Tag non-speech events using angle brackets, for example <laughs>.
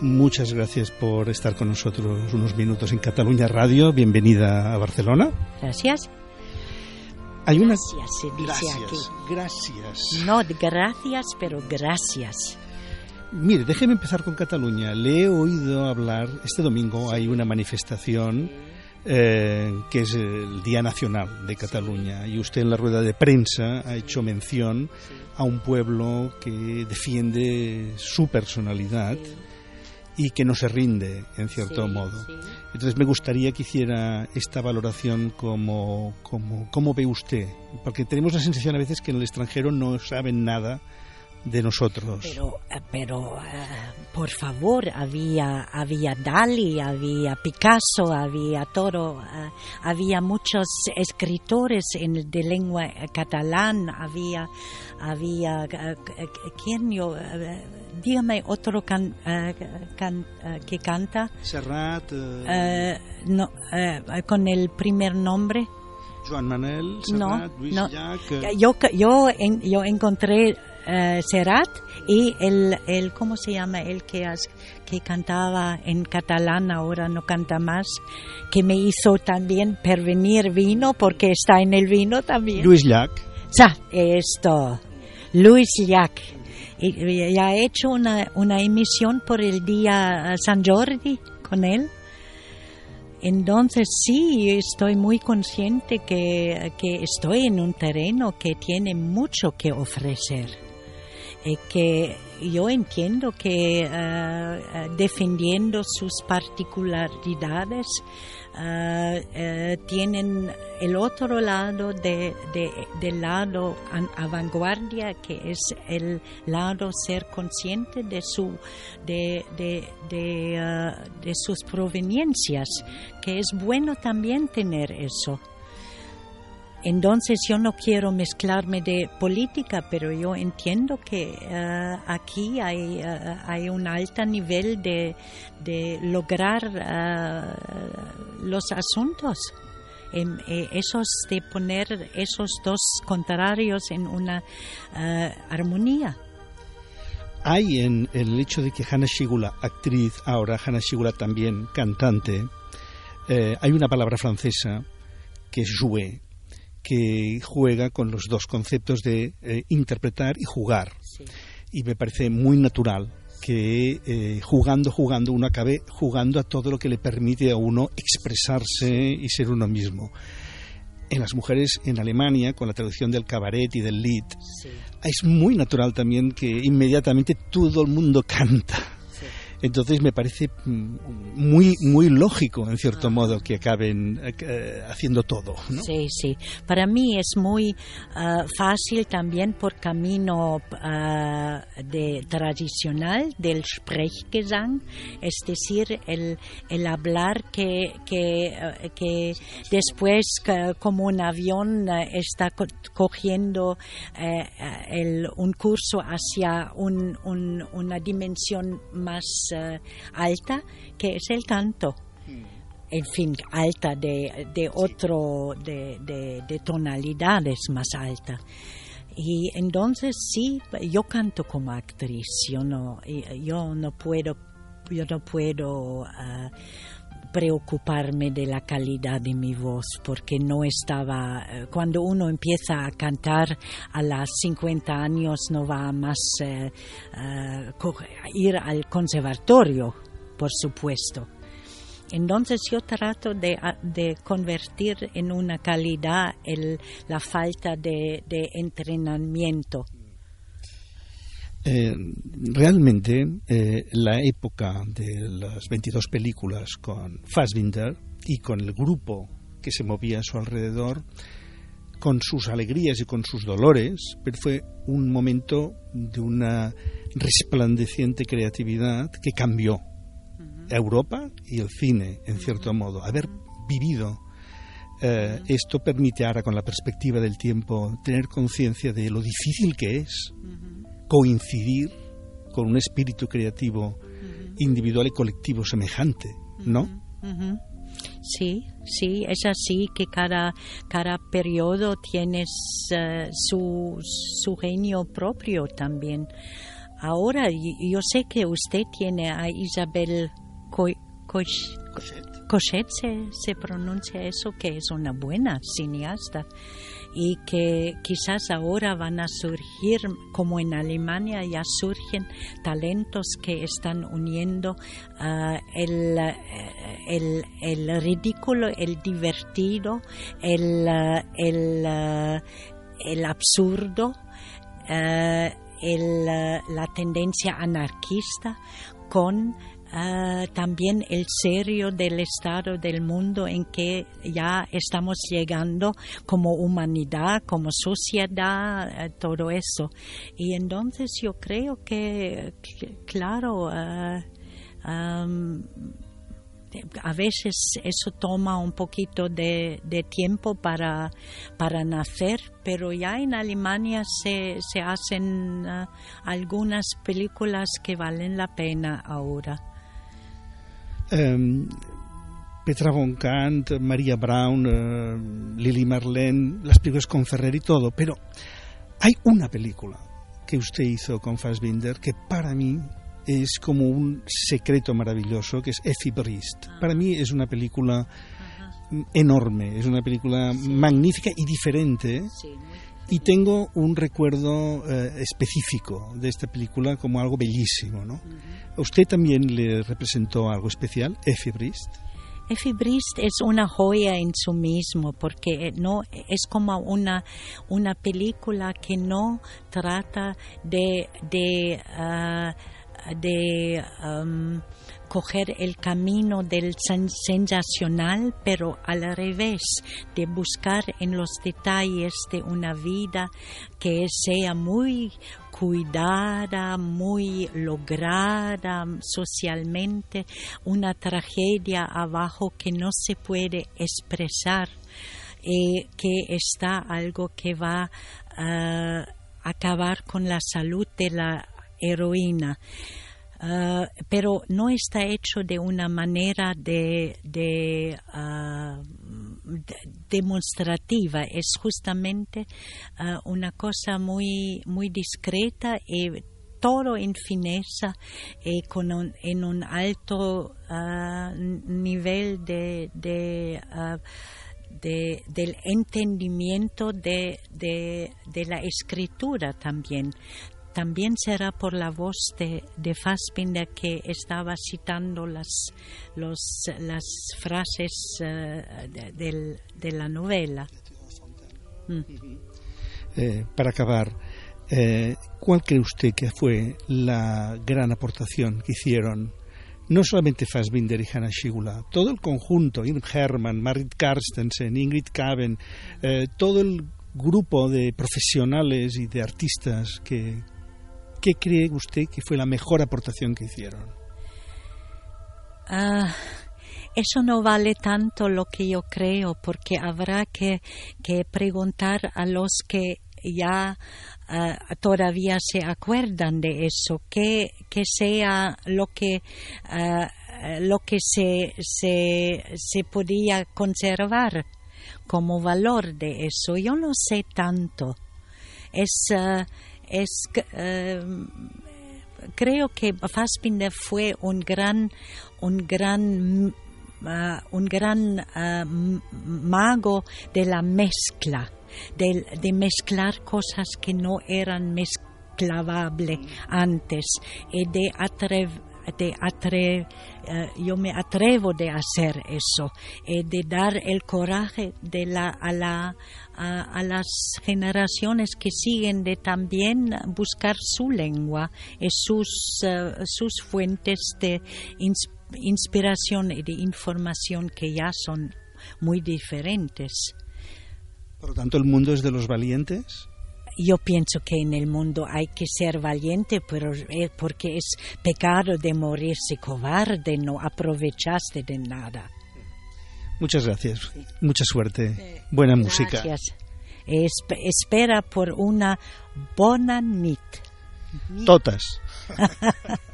Muchas gracias por estar con nosotros unos minutos en Cataluña Radio. Bienvenida a Barcelona. Gracias. Hay una... Gracias, se dice Gracias, aquí. gracias. No gracias, pero gracias. Mire, déjeme empezar con Cataluña. Le he oído hablar, este domingo hay una manifestación eh, que es el Día Nacional de Cataluña y usted en la rueda de prensa ha hecho mención a un pueblo que defiende su personalidad y que no se rinde, en cierto Sí, modo. sí. Entonces me gustaría que hiciera esta valoración como, como, cómo ve usted, porque tenemos la sensación a veces que en el extranjero no saben nada de nosotros. Pero, eh, pero eh, por favor, había, había Dali, había Picasso, había todo, eh, había muchos escritores en, de lengua catalán, había, había, ¿quién yo? Eh, dígame otro can- eh, can- eh, que canta, Serrat, eh, eh, no, eh, con el primer nombre. Joan Manel, No, Serrat, Luis no. Llach, eh, Yo, yo, en- yo encontré eh, Serrat y el, el, ¿cómo se llama? El que, has- que cantaba en catalán, ahora no canta más, que me hizo también pervenir vino porque está en el vino también. Luis Llach. Ya, esto, Luis Llach. Y, ya he hecho una, una emisión por el día eh, San Jordi con él. Entonces sí, estoy muy consciente que, que estoy en un terreno que tiene mucho que ofrecer. Y que yo entiendo que eh, eh, defendiendo sus particularidades eh, eh, tienen el otro lado de, de- del lado an- avanguardia que es el lado ser consciente de su de, eh, de sus proveniencias que es bueno también tener eso entonces yo no quiero mezclarme de política, pero yo entiendo que eh, aquí hay, eh, hay un alto nivel de, de lograr eh, los asuntos. Em, eh, esos de poner esos dos contrarios en una armonía. Hay en el hecho de que Hanna Shigula, actriz, ahora Hanna Shigula también cantante, hay una palabra francesa que es jouer, que juega con los dos conceptos de eh, interpretar y jugar. Y me parece muy natural que eh, jugando, jugando, uno acabe jugando a todo lo que le permite a uno expresarse y ser uno mismo. En las mujeres en Alemania, con la traducción del cabaret y del Lied, es muy natural también que inmediatamente todo el mundo canta. Entonces me parece mm, muy muy lógico, en cierto modo, que acaben eh, eh, haciendo todo. ¿no? Sí, sí. Para mí es muy ah, fácil también por camino ah, de tradicional del Sprechgesang, es decir, el, el hablar que, que, eh, que después como un avión está co- cogiendo el- un curso hacia un- un- una dimensión más eh, alta, que es el canto. En fin, alta de, de otro, de, de- de tonalidades más alta. Y entonces sí, yo canto como actriz, yo no, yo no puedo, yo no puedo ah, preocuparme de la calidad de mi voz porque no estaba eh, cuando uno empieza a cantar a las 50 años no va más eh, eh, ir al conservatorio por supuesto entonces yo trato de, convertir en una calidad el- la falta de entrenamiento. Eh, realmente, eh, la época de las 22 películas con Fassbinder y con el grupo que se movía a su alrededor, con sus alegrías y con sus dolores, pero fue un momento de una resplandeciente creatividad que cambió Europa y el cine, en cierto modo. Haber vivido eh, esto permite ahora, con la perspectiva del tiempo, tener conciencia de lo difícil que es coincidir con un espíritu creativo individual y colectivo semejante, ¿no? Sí, sí, es así que cada, cada periodo tiene eh, su, su genio propio también. ahora yo sé que usted tiene a Isabel Cochet, se, pronuncia eso, que es una buena cineasta y que quizás ahora van a surgir, como en Alemania ya surgen talentos que están uniendo ah, el, el, el, ridículo, el divertido, el, el, el absurdo. El, la tendencia anarquista con uh, también el serio del estado del mundo en que ya estamos llegando como humanidad, como sociedad, uh, todo eso. Y entonces yo creo que, claro, uh, a veces eso toma un poquito de, tiempo para, para, nacer, pero ya en Alemania se, se hacen ah, algunas películas que valen la pena ahora. Em, Petra von Kant, María Brown, uh, Lili Marlene, las películas con Ferrer y todo, pero hay una película que usted hizo con Fassbinder que para mí es como un secreto maravilloso que es Effie Brist. Ah. Para mí es una película enorme, es una película magnífica y diferente. Y tengo un recuerdo eh, específico de esta película como algo bellísimo. ¿no? usted también le representó algo especial, Effie Brist? Effie Brist es una joya en sí mismo porque no es como una, una película que no trata de, de ah, de um, coger el camino del sensacional, pero al revés, de buscar en los detalles de una vida que sea muy cuidada, muy lograda socialmente, una tragedia abajo que no se puede expresar, eh, que está algo que va a acabar con la salud de la heroína. Ah, pero no está hecho de una manera de, ah, demostrativa, es justamente ah, una cosa muy, muy discreta y todo en fineza y con en un alto nivel de, de del entendimiento de, de, la escritura también también será por la voz de, de Fassbinder que estaba citando las, las frases eh, de, la novela. Mm. Eh, para acabar, eh, ¿cuál cree usted que fue la gran aportación que hicieron no solamente Fassbinder y Hanna Schigula, todo el conjunto, Irm Herman, Marit Karstensen, Ingrid Kaven, todo el grupo de profesionales y de artistas que, ¿Qué cree usted que fue la mejor aportación que hicieron? Ah, eso no vale tanto lo que yo creo, porque habrá que, preguntar a los que ya ah, todavía se acuerdan de eso, que, que sea lo que, ah, lo que se, se, se podía conservar como valor de eso. Yo no sé tanto. Es, es em, creo que Fassbinder fue un gran un gran ah, un gran ah, mago de la mezcla de, de, mezclar cosas que no eran mezclables antes y de atrever de atre, eh, yo me atrevo de hacer eso, eh, de dar el coraje de la, a, la, a, las generaciones que siguen de también buscar su lengua y sus, eh, sus fuentes de inspiración y de información que ya son muy diferentes. Por lo tanto, el mundo es de los valientes yo pienso que en el mundo hay que ser valiente, pero eh, porque es pecado de morirse cobarde, no aprovecharse de nada. Muchas gracias, mucha suerte, buena música. Gracias. espera por una buena nit. Totas. <laughs>